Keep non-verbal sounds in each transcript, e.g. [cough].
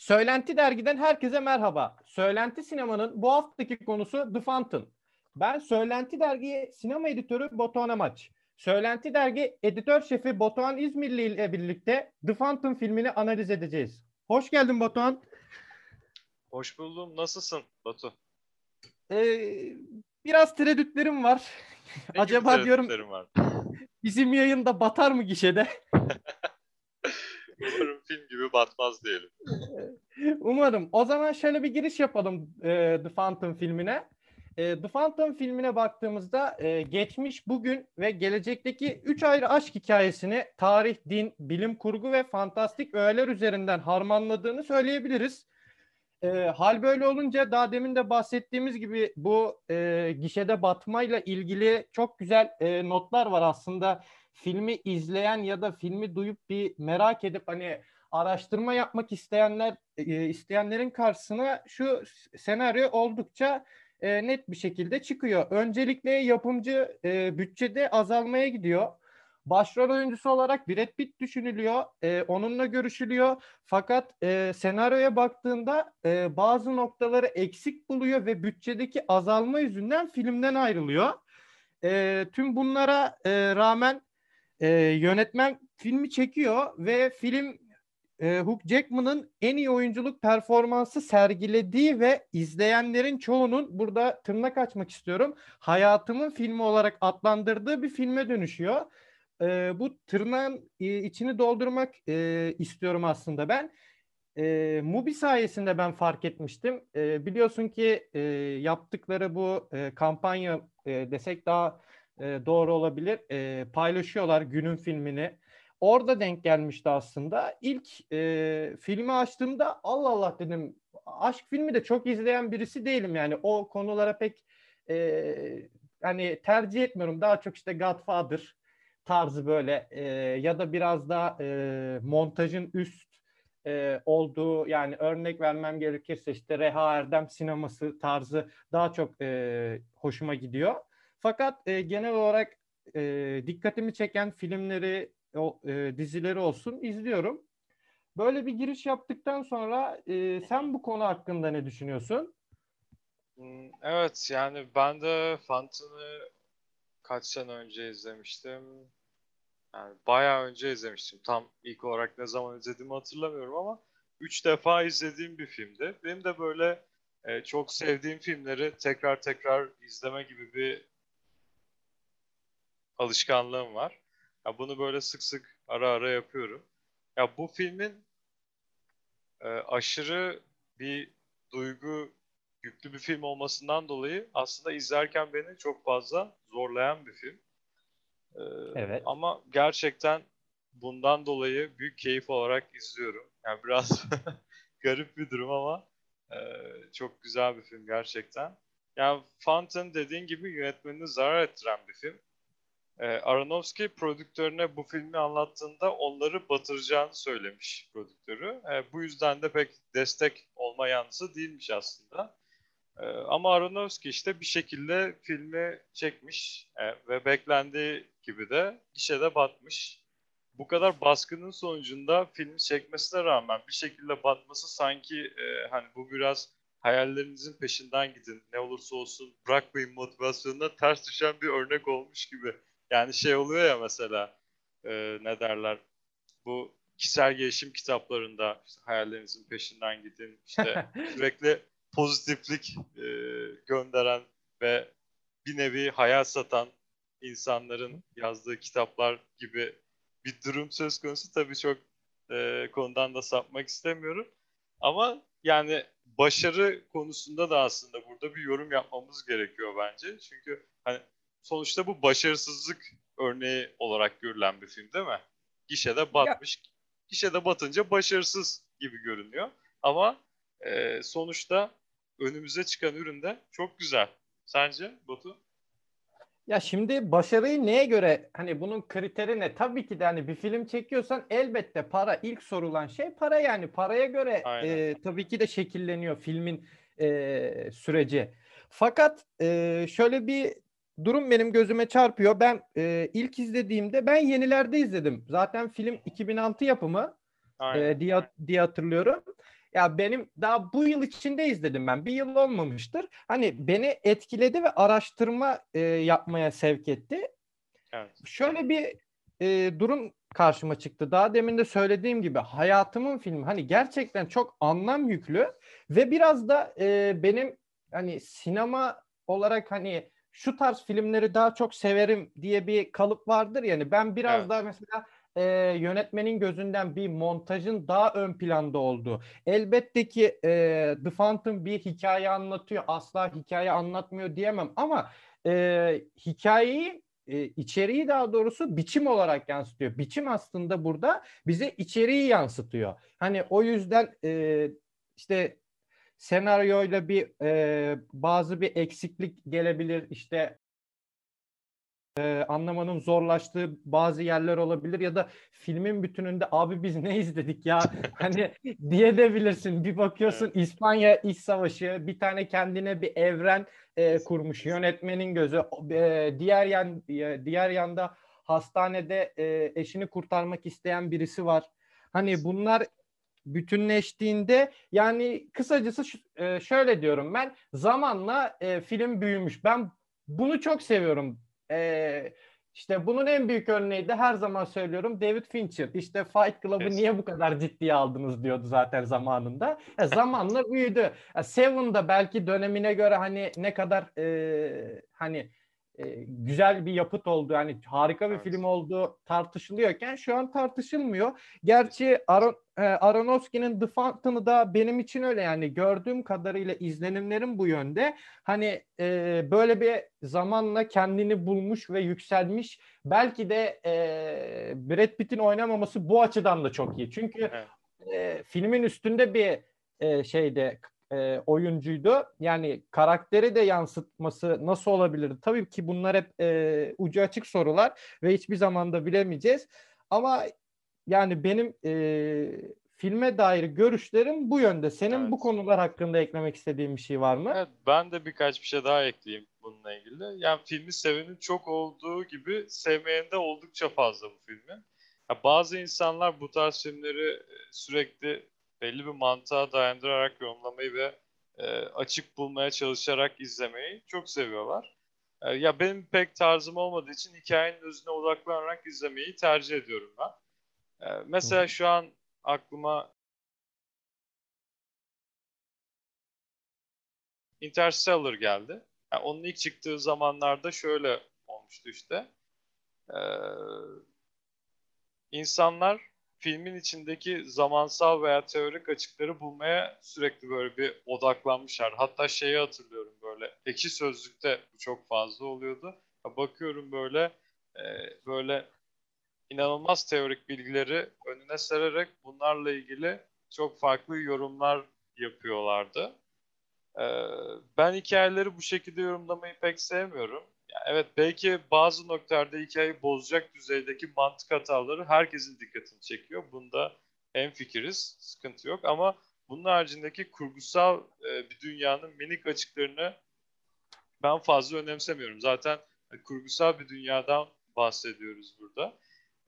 Söylenti Dergi'den herkese merhaba. Söylenti Sinema'nın bu haftaki konusu The Fountain. Ben Söylenti Dergi sinema editörü Batuhan Amaç. Söylenti Dergi editör şefi Batuhan İzmirli ile birlikte The Fountain filmini analiz edeceğiz. Hoş geldin Batuhan. Hoş buldum. Nasılsın Batu? Ee, biraz tereddütlerim var. Ne Acaba diyorum var? [laughs] bizim yayında batar mı gişede? [laughs] Umarım film gibi batmaz diyelim. Umarım. O zaman şöyle bir giriş yapalım e, The Phantom filmine. E, The Phantom filmine baktığımızda e, geçmiş, bugün ve gelecekteki üç ayrı aşk hikayesini tarih, din, bilim kurgu ve fantastik öğeler üzerinden harmanladığını söyleyebiliriz. E, hal böyle olunca daha demin de bahsettiğimiz gibi bu e, gişede batmayla ilgili çok güzel e, notlar var aslında. Filmi izleyen ya da filmi duyup bir merak edip hani araştırma yapmak isteyenler e, isteyenlerin karşısına şu senaryo oldukça e, net bir şekilde çıkıyor. Öncelikle yapımcı e, bütçede azalmaya gidiyor. Başrol oyuncusu olarak Brad Pitt düşünülüyor. E, onunla görüşülüyor. Fakat e, senaryoya baktığında e, bazı noktaları eksik buluyor ve bütçedeki azalma yüzünden filmden ayrılıyor. E, tüm bunlara e, rağmen e, yönetmen filmi çekiyor ve film e, Hugh Jackman'ın en iyi oyunculuk performansı sergilediği ve izleyenlerin çoğunun burada tırnak açmak istiyorum. Hayatımın filmi olarak adlandırdığı bir filme dönüşüyor. E, bu tırnağın e, içini doldurmak e, istiyorum aslında ben. E, Mubi sayesinde ben fark etmiştim. E, biliyorsun ki e, yaptıkları bu e, kampanya e, desek daha e, doğru olabilir. E, paylaşıyorlar günün filmini. Orada denk gelmişti aslında. İlk e, filmi açtığımda Allah Allah dedim. Aşk filmi de çok izleyen birisi değilim yani. O konulara pek e, hani tercih etmiyorum. Daha çok işte Godfather tarzı böyle e, ya da biraz daha e, montajın üst e, olduğu yani örnek vermem gerekirse işte Reha Erdem sineması tarzı daha çok e, hoşuma gidiyor. Fakat e, genel olarak e, dikkatimi çeken filmleri, o e, dizileri olsun izliyorum. Böyle bir giriş yaptıktan sonra e, sen bu konu hakkında ne düşünüyorsun? Hmm, Evet yani ben de Phantom'ı kaç sene önce izlemiştim. Yani bayağı önce izlemiştim. Tam ilk olarak ne zaman izlediğimi hatırlamıyorum ama üç defa izlediğim bir filmdi. Benim de böyle e, çok sevdiğim filmleri tekrar tekrar izleme gibi bir alışkanlığım var. Ya bunu böyle sık sık ara ara yapıyorum. Ya bu filmin e, aşırı bir duygu yüklü bir film olmasından dolayı aslında izlerken beni çok fazla zorlayan bir film. E, Evet. ama gerçekten bundan dolayı büyük keyif olarak izliyorum. Yani biraz [laughs] garip bir durum ama e, çok güzel bir film gerçekten. Yani Fountain dediğin gibi yönetmenini zarar ettiren bir film. Ee, Aronofsky prodüktörüne bu filmi anlattığında onları batıracağını söylemiş prodüktörü. Ee, bu yüzden de pek destek olma yanlısı değilmiş aslında. Ee, ama Aronofsky işte bir şekilde filmi çekmiş e, ve beklendiği gibi de gişede batmış. Bu kadar baskının sonucunda filmi çekmesine rağmen bir şekilde batması sanki e, hani bu biraz hayallerinizin peşinden gidin ne olursa olsun bırakmayın motivasyonuna ters düşen bir örnek olmuş gibi. Yani şey oluyor ya mesela e, ne derler bu kişisel gelişim kitaplarında işte hayallerinizin peşinden gidin işte [laughs] sürekli pozitiflik e, gönderen ve bir nevi hayal satan insanların yazdığı kitaplar gibi bir durum söz konusu. Tabii çok e, konudan da sapmak istemiyorum. Ama yani başarı konusunda da aslında burada bir yorum yapmamız gerekiyor bence. Çünkü hani sonuçta bu başarısızlık örneği olarak görülen bir film değil mi? Gişede batmış. Gişede batınca başarısız gibi görünüyor. Ama e, sonuçta önümüze çıkan ürün de çok güzel. Sence Batu? Ya şimdi başarıyı neye göre hani bunun kriteri ne? Tabii ki de hani bir film çekiyorsan elbette para ilk sorulan şey para yani paraya göre Aynen. e, tabii ki de şekilleniyor filmin e, süreci. Fakat e, şöyle bir durum benim gözüme çarpıyor. Ben e, ilk izlediğimde ben yenilerde izledim. Zaten film 2006 yapımı Aynen. e, diye, diye hatırlıyorum. ya benim daha bu yıl içinde izledim ben. Bir yıl olmamıştır. Hani beni etkiledi ve araştırma e, yapmaya sevk etti. Evet. Şöyle bir e, durum karşıma çıktı. Daha demin de söylediğim gibi hayatımın filmi hani gerçekten çok anlam yüklü ve biraz da e, benim hani sinema olarak hani şu tarz filmleri daha çok severim diye bir kalıp vardır yani ben biraz Evet. daha mesela e, yönetmenin gözünden bir montajın daha ön planda olduğu. Elbette ki e, The Phantom bir hikaye anlatıyor. Asla hikaye anlatmıyor diyemem ama e, hikayeyi e, içeriği daha doğrusu biçim olarak yansıtıyor. Biçim aslında burada bize içeriği yansıtıyor. Hani o yüzden e, işte senaryoyla bir e, bazı bir eksiklik gelebilir. İşte e, anlamanın zorlaştığı bazı yerler olabilir ya da filmin bütününde abi biz ne izledik ya [laughs] hani diye de bilirsin. Bir bakıyorsun İspanya İç Savaşı bir tane kendine bir evren e, kurmuş yönetmenin gözü. E, diğer yan e, diğer yanda hastanede e, eşini kurtarmak isteyen birisi var. Hani bunlar bütünleştiğinde yani kısacası e, şöyle diyorum ben zamanla e, film büyümüş. Ben bunu çok seviyorum. E, işte bunun en büyük örneği de her zaman söylüyorum David Fincher. İşte Fight Club'ı Yes. niye bu kadar ciddiye aldınız diyordu zaten zamanında. Zamanla büyüdü. Ya Seven'da belki dönemine göre hani ne kadar e, hani e, güzel bir yapıt oldu. Yani harika bir Evet. film olduğu tartışılıyorken şu an tartışılmıyor. Gerçi Aron, e, Aronofsky'nin The Fountain'ı da benim için öyle yani gördüğüm kadarıyla izlenimlerim bu yönde. Hani e, böyle bir zamanla kendini bulmuş ve yükselmiş. Belki de e, Brad Pitt'in oynamaması bu açıdan da çok iyi. Çünkü Evet. e, filmin üstünde bir e, şeyde e, oyuncuydu. Yani karakteri de yansıtması nasıl olabilirdi? Tabii ki bunlar hep e, ucu açık sorular ve hiçbir zaman da bilemeyeceğiz. Ama yani benim e, filme dair görüşlerim bu yönde. Senin Evet. bu konular hakkında eklemek istediğin bir şey var mı? Evet, ben de birkaç bir şey daha ekleyeyim bununla ilgili. Yani filmi sevenin çok olduğu gibi sevmeyen de oldukça fazla bu filmi. Ya bazı insanlar bu tarz filmleri e, sürekli belli bir mantığa dayandırarak yorumlamayı ve e, açık bulmaya çalışarak izlemeyi çok seviyorlar. E, ya benim pek tarzım olmadığı için hikayenin özüne odaklanarak izlemeyi tercih ediyorum ben. E, mesela şu an aklıma Interstellar geldi. Yani onun ilk çıktığı zamanlarda şöyle olmuştu işte. Ee, insanlar filmin içindeki zamansal veya teorik açıkları bulmaya sürekli böyle bir odaklanmışlar. Hatta şeyi hatırlıyorum böyle. Ekşi Sözlük'te bu çok fazla oluyordu. Bakıyorum böyle e, böyle inanılmaz teorik bilgileri önüne sererek bunlarla ilgili çok farklı yorumlar yapıyorlardı. Ee, ben hikayeleri bu şekilde yorumlamayı pek sevmiyorum. Evet belki bazı noktalarda hikayeyi bozacak düzeydeki mantık hataları herkesin dikkatini çekiyor. Bunda hemfikiriz, sıkıntı yok ama bunun haricindeki kurgusal e, bir dünyanın minik açıklarını ben fazla önemsemiyorum. Zaten kurgusal bir dünyadan bahsediyoruz burada.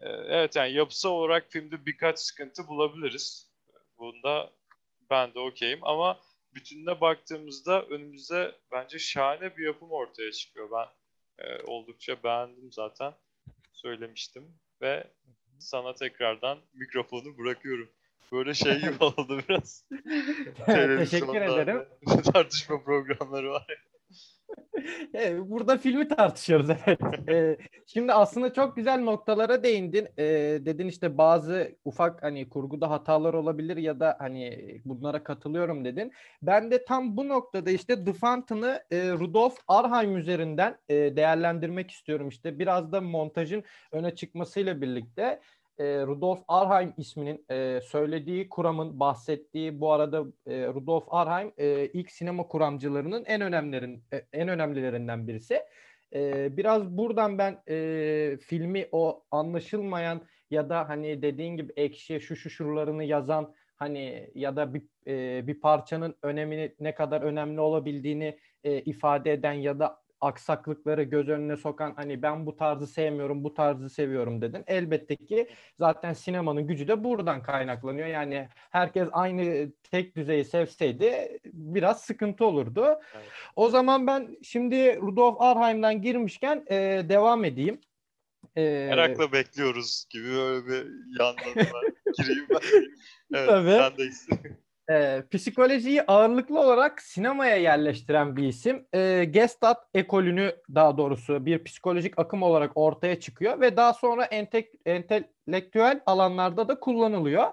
Ee, evet yani yapısal olarak filmde birkaç sıkıntı bulabiliriz. Bunda ben de okeyim ama bütününe baktığımızda önümüzde bence şahane bir yapım ortaya çıkıyor. Ben e, oldukça beğendim zaten. Söylemiştim ve sana tekrardan mikrofonu bırakıyorum. Böyle şey gibi [laughs] oldu biraz. Teşekkür ederim. [laughs] Tartışma programları var. [laughs] Burada filmi tartışıyoruz [laughs] evet. Şimdi aslında çok güzel noktalara değindin. Dedin işte bazı ufak hani kurguda hatalar olabilir ya da hani bunlara katılıyorum dedin. Ben de tam bu noktada işte The Fountain'ı Rudolf Arheim üzerinden değerlendirmek istiyorum. İşte biraz da montajın öne çıkmasıyla birlikte e, Rudolf Arheim isminin e, söylediği kuramın bahsettiği bu arada e, Rudolf Arheim e, ilk sinema kuramcılarının en önemlerin e, en önemlilerinden birisi. E, biraz buradan ben e, filmi o anlaşılmayan ya da hani dediğin gibi ekşi şu şu şuralarını yazan hani ya da bir e, bir parçanın önemini ne kadar önemli olabildiğini e, ifade eden ya da aksaklıkları göz önüne sokan hani ben bu tarzı sevmiyorum, bu tarzı seviyorum dedin. Elbette ki zaten sinemanın gücü de buradan kaynaklanıyor. Yani herkes aynı tek düzeyi sevseydi biraz sıkıntı olurdu. Evet. O zaman ben şimdi Rudolf Arheim'den girmişken e, devam edeyim. Ee, Merakla bekliyoruz gibi böyle bir yandan [laughs] gireyim ben. Evet, Tabii. sendeyiz. E, psikolojiyi ağırlıklı olarak sinemaya yerleştiren bir isim. E, Gestalt ekolünü daha doğrusu bir psikolojik akım olarak ortaya çıkıyor ve daha sonra entek, entelektüel alanlarda da kullanılıyor.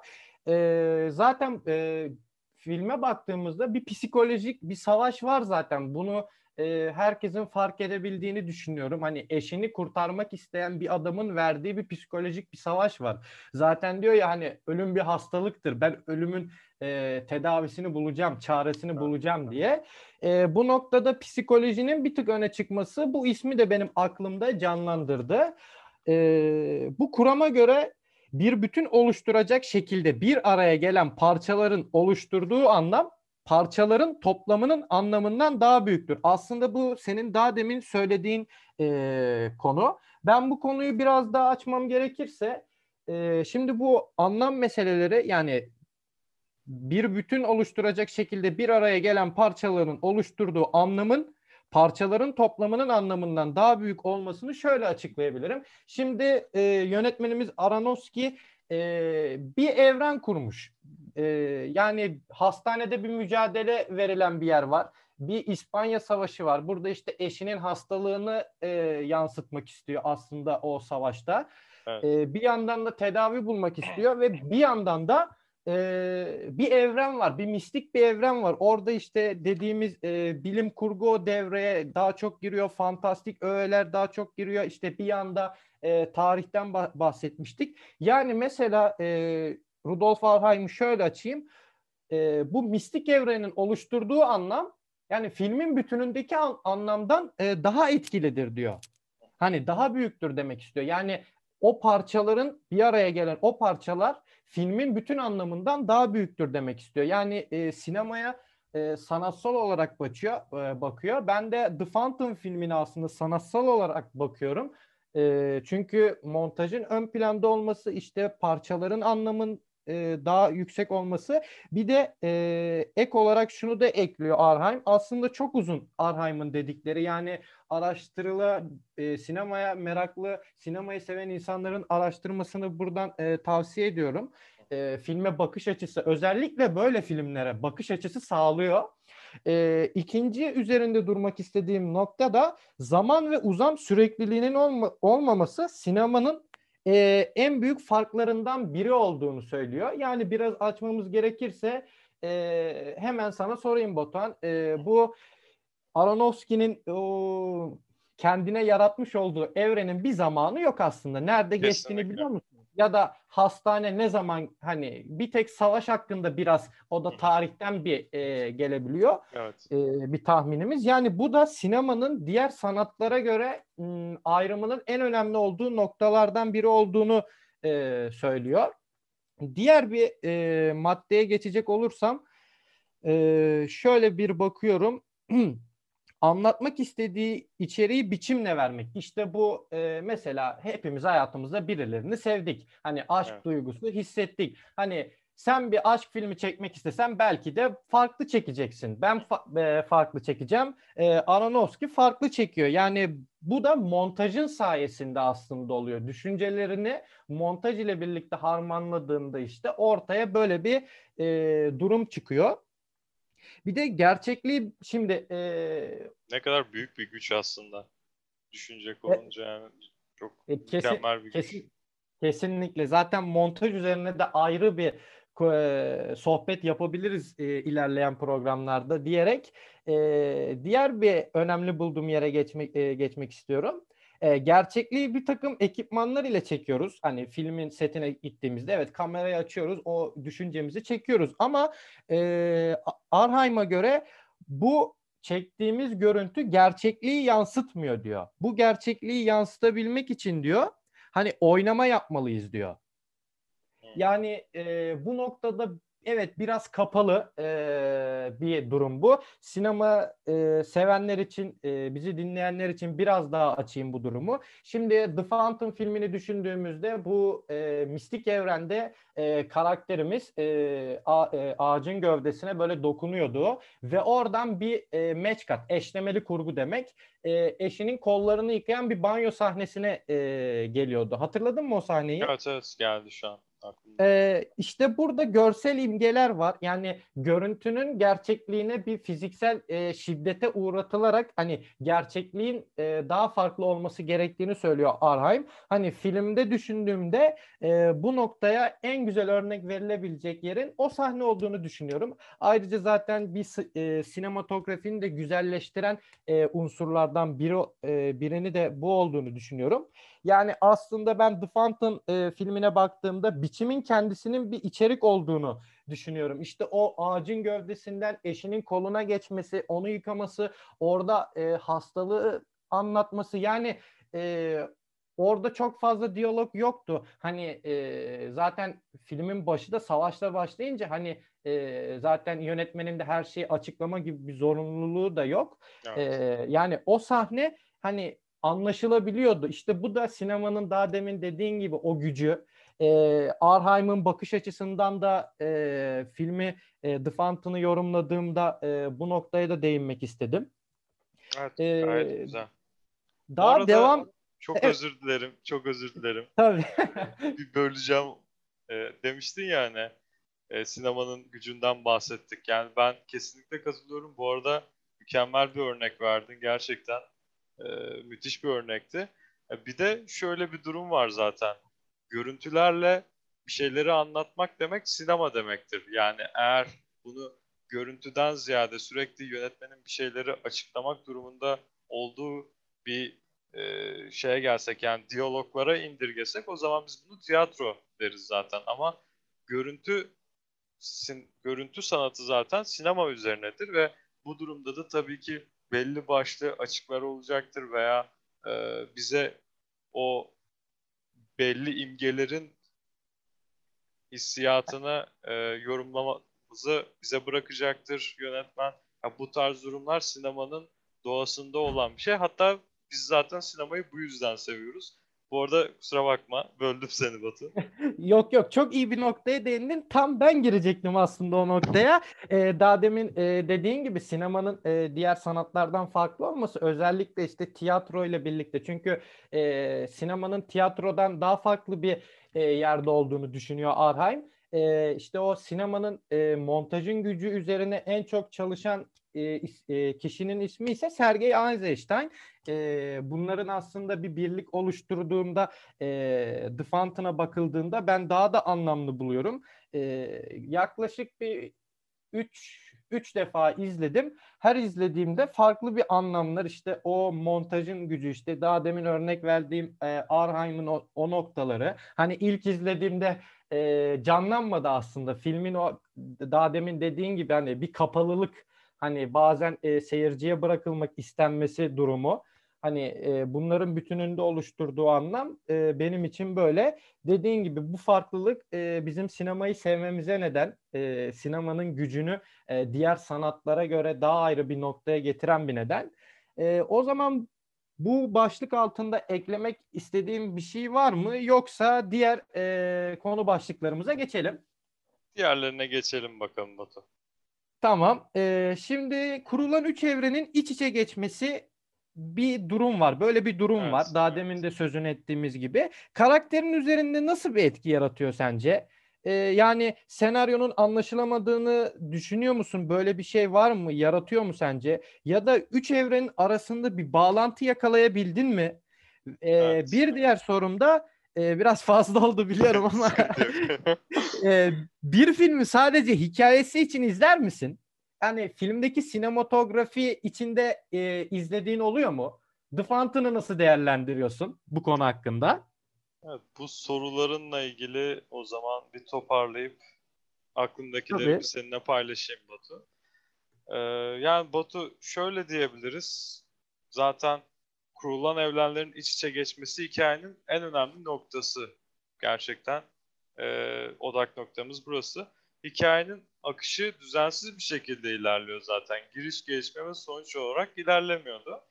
E, zaten e, filme baktığımızda bir psikolojik bir savaş var zaten. Bunu e, herkesin fark edebildiğini düşünüyorum. Hani eşini kurtarmak isteyen bir adamın verdiği bir psikolojik bir savaş var. Zaten diyor ya hani ölüm bir hastalıktır. Ben ölümün e, tedavisini bulacağım, çaresini bulacağım diye. E, bu noktada psikolojinin bir tık öne çıkması bu ismi de benim aklımda canlandırdı. E, bu kurama göre bir bütün oluşturacak şekilde bir araya gelen parçaların oluşturduğu anlam parçaların toplamının anlamından daha büyüktür. Aslında bu senin daha demin söylediğin e, konu. Ben bu konuyu biraz daha açmam gerekirse e, şimdi bu anlam meseleleri yani bir bütün oluşturacak şekilde bir araya gelen parçaların oluşturduğu anlamın parçaların toplamının anlamından daha büyük olmasını şöyle açıklayabilirim. Şimdi e, yönetmenimiz Aronofsky e, bir evren kurmuş. E, yani hastanede bir mücadele verilen bir yer var. Bir İspanya Savaşı var. Burada işte eşinin hastalığını e, yansıtmak istiyor aslında o savaşta. Evet. E, bir yandan da tedavi bulmak istiyor ve bir yandan da e, bir evren var, bir mistik bir evren var. Orada işte dediğimiz e, bilim kurgu devreye daha çok giriyor, fantastik öğeler daha çok giriyor. İşte bir yanda e, tarihten bahsetmiştik. Yani mesela e, Rudolf Arheim'i şöyle açayım. E, bu mistik evrenin oluşturduğu anlam yani filmin bütünündeki an, anlamdan e, daha etkilidir diyor. Hani daha büyüktür demek istiyor. Yani o parçaların bir araya gelen o parçalar filmin bütün anlamından daha büyüktür demek istiyor. Yani e, sinemaya e, sanatsal olarak bakıyor, e, bakıyor. Ben de The Phantom filmine aslında sanatsal olarak bakıyorum. E, çünkü montajın ön planda olması, işte parçaların anlamın e, daha yüksek olması. Bir de e, ek olarak şunu da ekliyor Arheim. Aslında çok uzun Arheim'ın dedikleri. Yani araştırıla e, sinemaya meraklı, sinemayı seven insanların araştırmasını buradan e, tavsiye ediyorum. E, filme bakış açısı, özellikle böyle filmlere bakış açısı sağlıyor. E, ikinci üzerinde durmak istediğim nokta da zaman ve uzam sürekliliğinin olma, olmaması sinemanın e, en büyük farklarından biri olduğunu söylüyor. Yani biraz açmamız gerekirse e, hemen sana sorayım Batuhan. E, bu Aronofsky'nin o kendine yaratmış olduğu evrenin bir zamanı yok aslında. Nerede Kesinlikle. geçtiğini biliyor musun? Ya da hastane ne zaman hani bir tek savaş hakkında biraz o da tarihten bir e, gelebiliyor. Evet. E, bir tahminimiz. Yani bu da sinemanın diğer sanatlara göre m, ayrımının en önemli olduğu noktalardan biri olduğunu e, söylüyor. Diğer bir e, maddeye geçecek olursam e, şöyle bir bakıyorum. [clears throat] anlatmak istediği içeriği biçimle vermek. İşte bu e, mesela hepimiz hayatımızda birilerini sevdik. Hani aşk evet. duygusunu hissettik. Hani sen bir aşk filmi çekmek istesen belki de farklı çekeceksin. Ben fa- e, farklı çekeceğim. E, Aronofsky farklı çekiyor. Yani bu da montajın sayesinde aslında oluyor. Düşüncelerini montaj ile birlikte harmanladığında işte ortaya böyle bir e, durum çıkıyor. Bir de gerçekliği şimdi e, ne kadar büyük bir güç aslında düşünecek e, olunca e, yani çok e, kesin, mükemmel bir kesin, güç. Kesinlikle. Zaten montaj üzerine de ayrı bir e, sohbet yapabiliriz e, ilerleyen programlarda diyerek e, diğer bir önemli bulduğum yere geçmek e, geçmek istiyorum e, gerçekliği bir takım ekipmanlar ile çekiyoruz. Hani filmin setine gittiğimizde evet kamerayı açıyoruz, o düşüncemizi çekiyoruz. Ama e, Arheim'a göre bu çektiğimiz görüntü gerçekliği yansıtmıyor diyor. Bu gerçekliği yansıtabilmek için diyor hani oynama yapmalıyız diyor. Yani e, bu noktada evet biraz kapalı e, bir durum bu. Sinema e, sevenler için, e, bizi dinleyenler için biraz daha açayım bu durumu. Şimdi The Phantom filmini düşündüğümüzde bu e, mistik evrende e, karakterimiz e, a, e, ağacın gövdesine böyle dokunuyordu ve oradan bir e, match cut, eşlemeli kurgu demek. E, eşinin kollarını yıkayan bir banyo sahnesine e, geliyordu. Hatırladın mı o sahneyi? Evet evet geldi şu an. Ee, işte burada görsel imgeler var. Yani görüntünün gerçekliğine bir fiziksel e, şiddete uğratılarak hani gerçekliğin e, daha farklı olması gerektiğini söylüyor Arheim. Hani filmde düşündüğümde e, bu noktaya en güzel örnek verilebilecek yerin o sahne olduğunu düşünüyorum. Ayrıca zaten bir e, sinematografinin de güzelleştiren e, unsurlardan biri e, birini de bu olduğunu düşünüyorum. Yani aslında ben The Phantom e, filmine baktığımda biçimin kendisinin bir içerik olduğunu düşünüyorum. İşte o ağacın gövdesinden eşinin koluna geçmesi, onu yıkaması, orada e, hastalığı anlatması yani e, orada çok fazla diyalog yoktu. Hani e, zaten filmin başı da savaşla başlayınca hani e, zaten yönetmenin de her şeyi açıklama gibi bir zorunluluğu da yok. Evet. E, yani o sahne hani anlaşılabiliyordu. İşte bu da sinemanın daha demin dediğin gibi o gücü. E, Arheim'ın bakış açısından da e, filmi e, The Fountain'ı yorumladığımda e, bu noktaya da değinmek istedim. Evet, e, gayet güzel. Daha devam... Çok evet. özür dilerim, çok özür dilerim. [laughs] Tabii. [laughs] bir böleceğim e, demiştin ya hani e, sinemanın gücünden bahsettik. Yani ben kesinlikle katılıyorum. Bu arada mükemmel bir örnek verdin gerçekten e, müthiş bir örnekti. E, bir de şöyle bir durum var zaten. Görüntülerle bir şeyleri anlatmak demek sinema demektir. Yani eğer bunu görüntüden ziyade sürekli yönetmenin bir şeyleri açıklamak durumunda olduğu bir e, şeye gelsek yani diyaloglara indirgesek o zaman biz bunu tiyatro deriz zaten ama görüntü sin, görüntü sanatı zaten sinema üzerinedir ve bu durumda da tabii ki belli başlı açıklar olacaktır veya e, bize o belli imgelerin hissiyatını e, yorumlamamızı bize bırakacaktır yönetmen. Ya bu tarz durumlar sinemanın doğasında olan bir şey. Hatta biz zaten sinemayı bu yüzden seviyoruz. Bu arada kusura bakma böldüm seni Batu. [laughs] yok yok çok iyi bir noktaya değindin. Tam ben girecektim aslında o noktaya. [laughs] Ee, daha demin e, dediğin gibi sinemanın e, diğer sanatlardan farklı olması özellikle işte tiyatro ile birlikte. Çünkü e, sinemanın tiyatrodan daha farklı bir e, yerde olduğunu düşünüyor Arheim. E, işte o sinemanın e, montajın gücü üzerine en çok çalışan e, e, kişinin ismi ise Sergey Eisenstein. E, bunların aslında bir birlik oluşturduğunda e, The Fountain'a bakıldığında ben daha da anlamlı buluyorum. Yaklaşık bir 3 üç defa izledim. Her izlediğimde farklı bir anlamlar işte o montajın gücü işte daha demin örnek verdiğim e, Arheim'in o, o noktaları. Hani ilk izlediğimde e, canlanmadı aslında filmin o daha demin dediğin gibi hani bir kapalılık hani bazen e, seyirciye bırakılmak istenmesi durumu hani e, bunların bütününde oluşturduğu anlam e, benim için böyle. Dediğin gibi bu farklılık e, bizim sinemayı sevmemize neden, e, sinemanın gücünü e, diğer sanatlara göre daha ayrı bir noktaya getiren bir neden. E, o zaman bu başlık altında eklemek istediğim bir şey var mı? Yoksa diğer e, konu başlıklarımıza geçelim. Diğerlerine geçelim bakalım Batu. Tamam. Ee, şimdi kurulan üç evrenin iç içe geçmesi bir durum var. Böyle bir durum evet, var. Daha evet. demin de sözünü ettiğimiz gibi. Karakterin üzerinde nasıl bir etki yaratıyor sence? Ee, yani senaryonun anlaşılamadığını düşünüyor musun? Böyle bir şey var mı? Yaratıyor mu sence? Ya da üç evrenin arasında bir bağlantı yakalayabildin mi? Ee, evet. Bir diğer sorum da e, biraz fazla oldu biliyorum ama [laughs] [laughs] e, bir filmi sadece hikayesi için izler misin? Yani filmdeki sinematografi içinde e, izlediğin oluyor mu? The Fountain'ı nasıl değerlendiriyorsun bu konu hakkında? Evet, bu sorularınla ilgili o zaman bir toparlayıp aklımdakileri seninle paylaşayım Batu. Ee, yani Batu şöyle diyebiliriz. Zaten kurulan evrenlerin iç içe geçmesi hikayenin en önemli noktası gerçekten. E, odak noktamız burası. hikayenin akışı düzensiz bir şekilde ilerliyor zaten. Giriş, gelişme ve sonuç olarak ilerlemiyordu.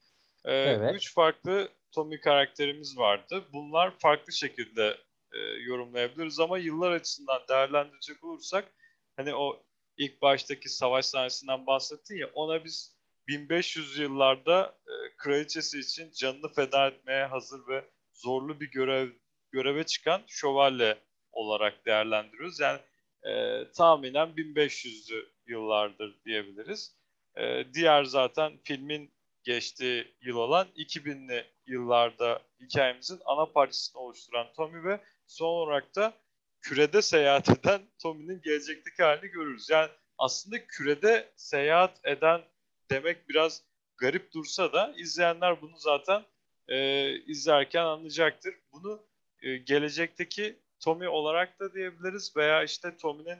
Ee, evet. Üç farklı Tommy karakterimiz vardı. Bunlar farklı şekilde e, yorumlayabiliriz ama yıllar açısından değerlendirecek olursak hani o ilk baştaki savaş sahnesinden bahsettin ya ona biz 1500 yıllarda e, kraliçesi için canını feda etmeye hazır ve zorlu bir görev göreve çıkan şövalye olarak değerlendiriyoruz. Yani e, tahminen 1500'lü yıllardır diyebiliriz. E, diğer zaten filmin geçtiği yıl olan 2000'li yıllarda hikayemizin ana parçasını oluşturan Tommy ve son olarak da kürede seyahat eden Tommy'nin gelecekteki halini görürüz. Yani aslında kürede seyahat eden demek biraz garip dursa da izleyenler bunu zaten e, izlerken anlayacaktır. Bunu e, gelecekteki Tommy olarak da diyebiliriz veya işte Tommy'nin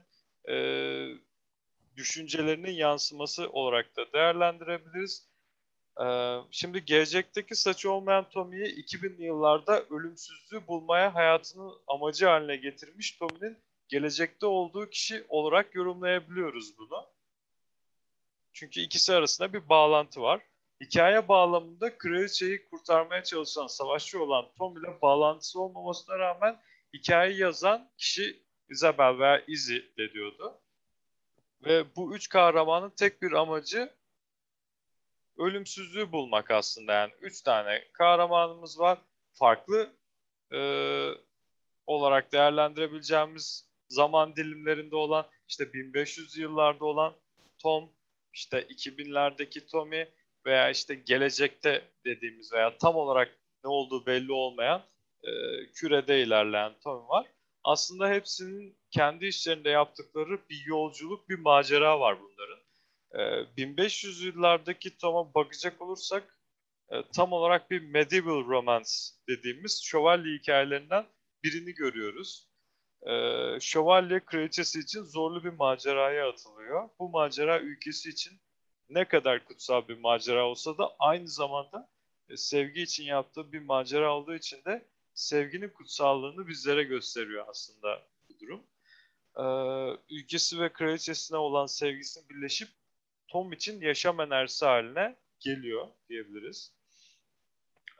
e, düşüncelerinin yansıması olarak da değerlendirebiliriz. E, şimdi gelecekteki saçı olmayan Tommy'yi 2000'li yıllarda ölümsüzlüğü bulmaya hayatının amacı haline getirmiş Tommy'nin gelecekte olduğu kişi olarak yorumlayabiliyoruz bunu. Çünkü ikisi arasında bir bağlantı var. Hikaye bağlamında kraliçeyi kurtarmaya çalışan savaşçı olan Tom ile bağlantısı olmamasına rağmen hikayeyi yazan kişi Isabel veya Izzy de diyordu. Ve bu üç kahramanın tek bir amacı ölümsüzlüğü bulmak aslında. Yani üç tane kahramanımız var. Farklı e, olarak değerlendirebileceğimiz zaman dilimlerinde olan işte 1500 yıllarda olan Tom, işte 2000'lerdeki Tommy veya işte gelecekte dediğimiz veya tam olarak ne olduğu belli olmayan e, kürede ilerleyen Tommy var. Aslında hepsinin kendi işlerinde yaptıkları bir yolculuk, bir macera var bunların. E, 1500 yıllardaki Tom'a bakacak olursak e, tam olarak bir medieval romance dediğimiz şövalye hikayelerinden birini görüyoruz. E, şövalye kraliçesi için zorlu bir maceraya atılıyor. Bu macera ülkesi için ne kadar kutsal bir macera olsa da aynı zamanda e, sevgi için yaptığı bir macera olduğu için de sevginin kutsallığını bizlere gösteriyor aslında bu durum. Ee, ülkesi ve kraliçesine olan sevgisini birleşip Tom için yaşam enerjisi haline geliyor diyebiliriz.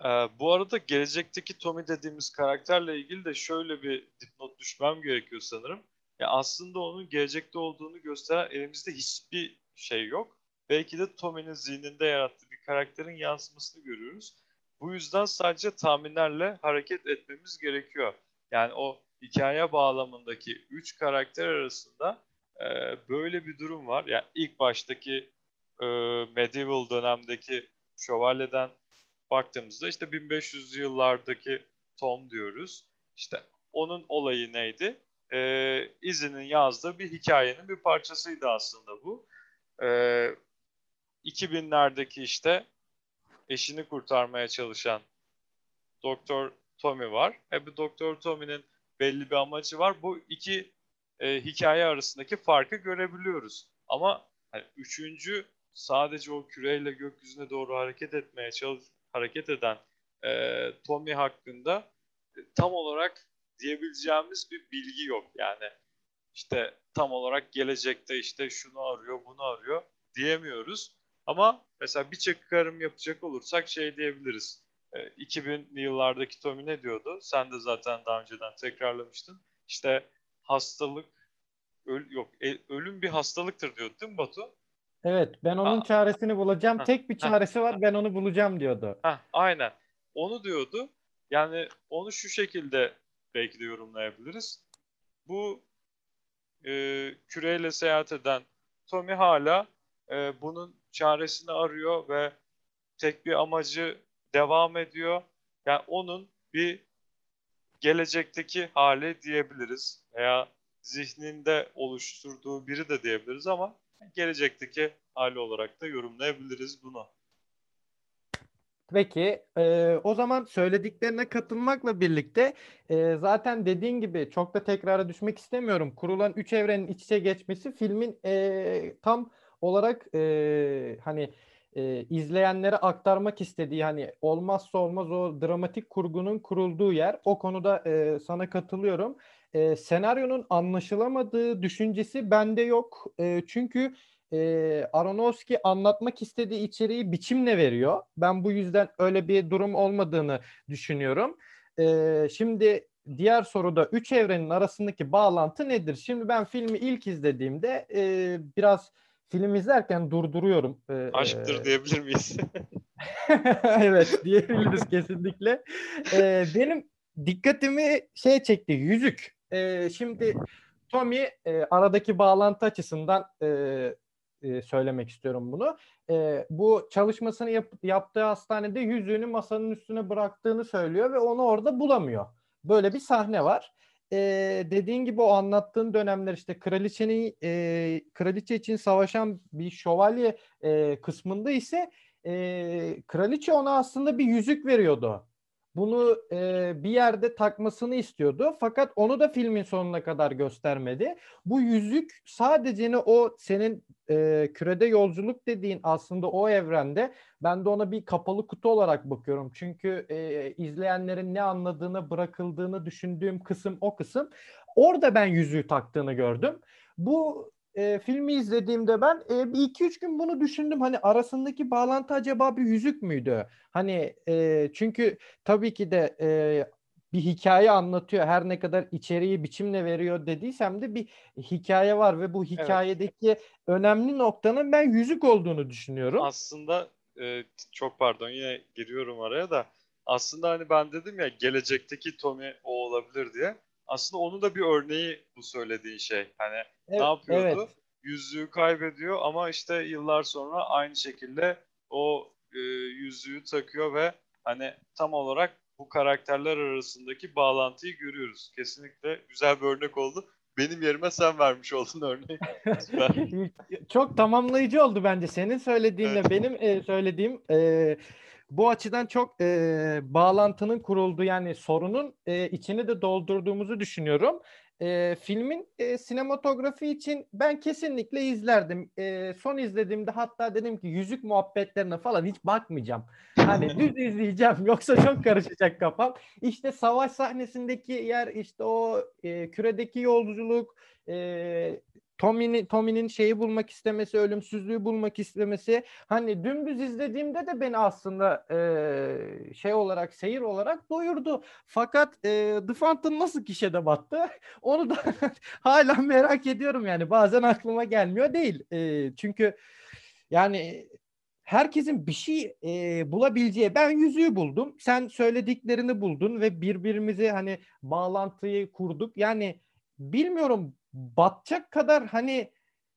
Ee, bu arada gelecekteki Tommy dediğimiz karakterle ilgili de şöyle bir dipnot düşmem gerekiyor sanırım. Ya aslında onun gelecekte olduğunu gösteren elimizde hiçbir şey yok belki de Tommy'nin zihninde yarattığı bir karakterin yansımasını görüyoruz. Bu yüzden sadece tahminlerle hareket etmemiz gerekiyor. Yani o hikaye bağlamındaki üç karakter arasında e, böyle bir durum var. Yani ilk baştaki e, medieval dönemdeki şövalyeden baktığımızda işte 1500 yıllardaki Tom diyoruz. İşte onun olayı neydi? E, izinin yazdığı bir hikayenin bir parçasıydı aslında bu. E, 2000'lerdeki işte eşini kurtarmaya çalışan Doktor Tommy var. E bu Doktor Tommy'nin belli bir amacı var. Bu iki e, hikaye arasındaki farkı görebiliyoruz. Ama hani, üçüncü sadece o küreyle gökyüzüne doğru hareket etmeye çalış hareket eden e, Tommy hakkında e, tam olarak diyebileceğimiz bir bilgi yok. Yani işte tam olarak gelecekte işte şunu arıyor, bunu arıyor diyemiyoruz. Ama mesela bir çıkarım yapacak olursak şey diyebiliriz. E, 2000'li yıllardaki Tommy ne diyordu? Sen de zaten daha önceden tekrarlamıştın. İşte hastalık, öl, yok e, ölüm bir hastalıktır diyordu değil mi Batu? Evet ben onun ha. çaresini bulacağım. Ha. Tek bir çaresi ha. var ben onu bulacağım diyordu. Ha, aynen. Onu diyordu. Yani onu şu şekilde belki de yorumlayabiliriz. Bu e, küreyle seyahat eden Tommy hala e, bunun çaresini arıyor ve tek bir amacı devam ediyor. Yani onun bir gelecekteki hali diyebiliriz veya zihninde oluşturduğu biri de diyebiliriz ama gelecekteki hali olarak da yorumlayabiliriz bunu. Peki e, o zaman söylediklerine katılmakla birlikte e, zaten dediğin gibi çok da tekrara düşmek istemiyorum. Kurulan üç evrenin iç içe geçmesi filmin e, tam olarak e, hani e, izleyenlere aktarmak istediği hani olmazsa olmaz o dramatik kurgunun kurulduğu yer. O konuda e, sana katılıyorum. E, senaryonun anlaşılamadığı düşüncesi bende yok. E, çünkü e, Aronofsky anlatmak istediği içeriği biçimle veriyor. Ben bu yüzden öyle bir durum olmadığını düşünüyorum. E, şimdi diğer soruda üç evrenin arasındaki bağlantı nedir? Şimdi ben filmi ilk izlediğimde e, biraz film izlerken durduruyorum. E, Aşktır e, diyebilir miyiz? [laughs] evet diyebiliriz kesinlikle. E, benim dikkatimi şey çekti yüzük. E, şimdi Tommy e, aradaki bağlantı açısından e, e, söylemek istiyorum bunu. E, bu çalışmasını yap, yaptığı hastanede yüzüğünü masanın üstüne bıraktığını söylüyor ve onu orada bulamıyor. Böyle bir sahne var. E, dediğin gibi o anlattığın dönemler işte kraliçenin e, kraliçe için savaşan bir şövalye e, kısmında ise e, kraliçe ona aslında bir yüzük veriyordu bunu e, bir yerde takmasını istiyordu. Fakat onu da filmin sonuna kadar göstermedi. Bu yüzük sadece o senin e, kürede yolculuk dediğin aslında o evrende ben de ona bir kapalı kutu olarak bakıyorum. Çünkü e, izleyenlerin ne anladığını bırakıldığını düşündüğüm kısım o kısım. Orada ben yüzüğü taktığını gördüm. Bu e, filmi izlediğimde ben e, bir iki üç gün bunu düşündüm. Hani arasındaki bağlantı acaba bir yüzük müydü? Hani e, çünkü tabii ki de e, bir hikaye anlatıyor. Her ne kadar içeriği biçimle veriyor dediysem de bir hikaye var ve bu hikayedeki evet. önemli noktanın ben yüzük olduğunu düşünüyorum. Aslında e, çok pardon yine giriyorum araya da aslında hani ben dedim ya gelecekteki Tommy o olabilir diye aslında onun da bir örneği bu söylediğin şey. Hani evet, ne yapıyordu? Evet. Yüzüğü kaybediyor ama işte yıllar sonra aynı şekilde o e, yüzüğü takıyor ve hani tam olarak bu karakterler arasındaki bağlantıyı görüyoruz. Kesinlikle güzel bir örnek oldu. Benim yerime sen vermiş oldun örneği. [laughs] Çok tamamlayıcı oldu bence senin söylediğinle evet. benim e, söylediğim. E, bu açıdan çok e, bağlantının kurulduğu yani sorunun e, içini de doldurduğumuzu düşünüyorum. E, filmin e, sinematografi için ben kesinlikle izlerdim. E, son izlediğimde hatta dedim ki yüzük muhabbetlerine falan hiç bakmayacağım. Hani [laughs] düz izleyeceğim yoksa çok karışacak kafam. İşte savaş sahnesindeki yer işte o e, küredeki yolculuk e, Tommy'nin Tommy'nin şeyi bulmak istemesi, ölümsüzlüğü bulmak istemesi hani dümdüz izlediğimde de beni aslında e, şey olarak seyir olarak doyurdu. Fakat e, The Phantom nasıl kişide battı? [laughs] Onu da [laughs] hala merak ediyorum yani. Bazen aklıma gelmiyor değil. E, çünkü yani herkesin bir şey e, bulabileceği ben yüzüğü buldum. Sen söylediklerini buldun ve birbirimizi hani bağlantıyı kurduk. Yani bilmiyorum batacak kadar hani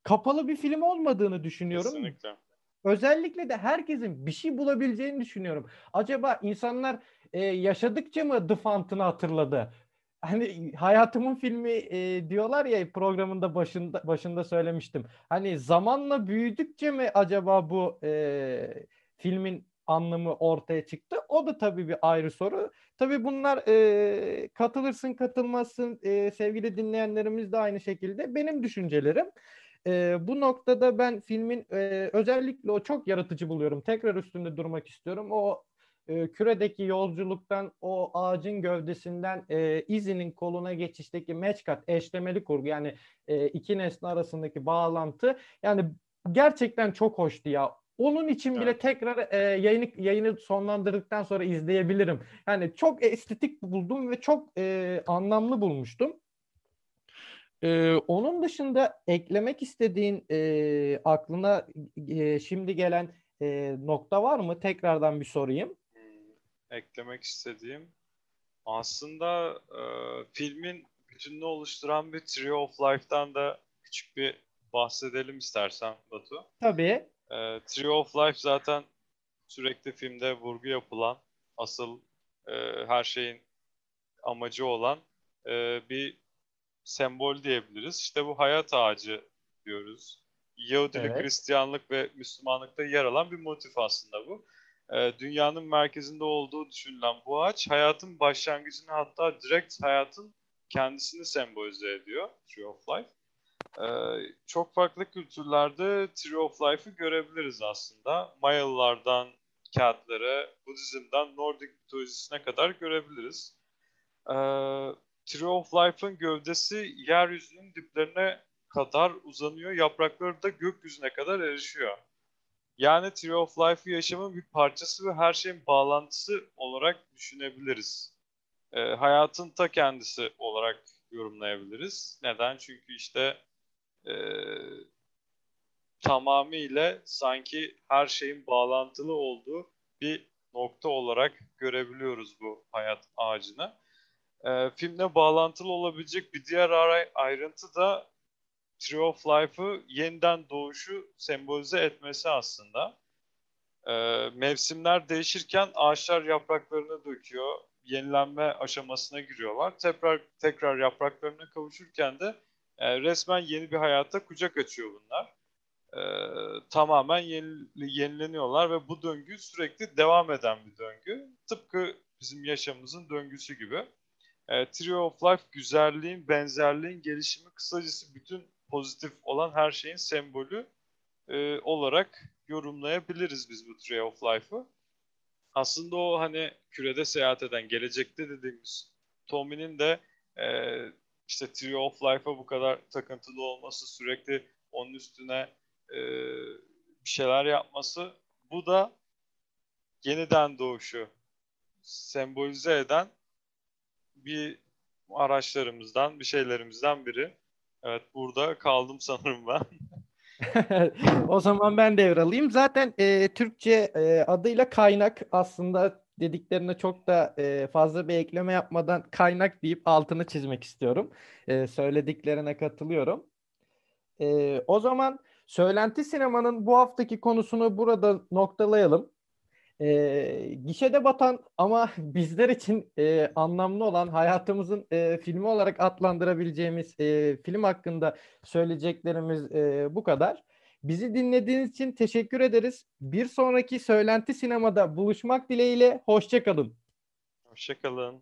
kapalı bir film olmadığını düşünüyorum. Kesinlikle. Özellikle de herkesin bir şey bulabileceğini düşünüyorum. Acaba insanlar e, yaşadıkça mı The Fountain'ı hatırladı? Hani hayatımın filmi e, diyorlar ya programında başında başında söylemiştim. Hani zamanla büyüdükçe mi acaba bu e, filmin anlamı ortaya çıktı. O da tabii bir ayrı soru. Tabii bunlar e, katılırsın katılmazsın e, sevgili dinleyenlerimiz de aynı şekilde benim düşüncelerim. E, bu noktada ben filmin e, özellikle o çok yaratıcı buluyorum. Tekrar üstünde durmak istiyorum. O e, küredeki yolculuktan o ağacın gövdesinden e, izinin koluna geçişteki cut eşlemeli kurgu yani e, iki nesne arasındaki bağlantı yani gerçekten çok hoştu ya. Onun için bile evet. tekrar e, yayını yayını sonlandırdıktan sonra izleyebilirim. Yani çok estetik buldum ve çok e, anlamlı bulmuştum. E, onun dışında eklemek istediğin e, aklına e, şimdi gelen e, nokta var mı? Tekrardan bir sorayım. Hmm, eklemek istediğim aslında e, filmin bütününü oluşturan bir Tree of Life'dan da küçük bir bahsedelim istersen Batu. Tabii. E, Tree of Life zaten sürekli filmde vurgu yapılan, asıl e, her şeyin amacı olan e, bir sembol diyebiliriz. İşte bu hayat ağacı diyoruz. Yahudilik, evet. Hristiyanlık ve Müslümanlıkta yer alan bir motif aslında bu. E, dünyanın merkezinde olduğu düşünülen bu ağaç hayatın başlangıcını hatta direkt hayatın kendisini sembolize ediyor. Tree of Life. Ee, çok farklı kültürlerde Tree of Life'ı görebiliriz aslında. Mayalılardan Keltlere, Budizm'den Nordik mitolojisine kadar görebiliriz. Ee, Tree of Life'ın gövdesi yeryüzünün diplerine kadar uzanıyor. Yaprakları da gökyüzüne kadar erişiyor. Yani Tree of Life'ı yaşamın bir parçası ve her şeyin bağlantısı olarak düşünebiliriz. E, hayatın ta kendisi olarak yorumlayabiliriz. Neden? Çünkü işte e, tamamıyla sanki her şeyin bağlantılı olduğu bir nokta olarak görebiliyoruz bu hayat ağacını. E, filmle bağlantılı olabilecek bir diğer ayrıntı da Tree of Life'ı yeniden doğuşu sembolize etmesi aslında. E, mevsimler değişirken ağaçlar yapraklarını döküyor. Yenilenme aşamasına giriyorlar. Tekrar tekrar yapraklarına kavuşurken de e, resmen yeni bir hayata kucak açıyor bunlar. E, tamamen yeni, yenileniyorlar ve bu döngü sürekli devam eden bir döngü. Tıpkı bizim yaşamımızın döngüsü gibi. E, Tree of Life güzelliğin, benzerliğin gelişimi, kısacası bütün pozitif olan her şeyin sembolü e, olarak yorumlayabiliriz biz bu Tree of Life'ı. Aslında o hani kürede seyahat eden, gelecekte dediğimiz Tommy'nin de e, işte Tree of Life'a bu kadar takıntılı olması, sürekli onun üstüne e, bir şeyler yapması, bu da yeniden doğuşu sembolize eden bir araçlarımızdan, bir şeylerimizden biri. Evet burada kaldım sanırım ben. [laughs] [laughs] o zaman ben devralayım. Zaten e, Türkçe e, adıyla kaynak aslında dediklerine çok da e, fazla bir ekleme yapmadan kaynak deyip altını çizmek istiyorum. E, söylediklerine katılıyorum. E, o zaman söylenti sinemanın bu haftaki konusunu burada noktalayalım. E, gişede batan ama [laughs] bizler için e, anlamlı olan hayatımızın e, filmi olarak adlandırabileceğimiz e, film hakkında söyleyeceklerimiz e, bu kadar. Bizi dinlediğiniz için teşekkür ederiz. Bir sonraki Söylenti Sinema'da buluşmak dileğiyle. Hoşçakalın. Hoşçakalın.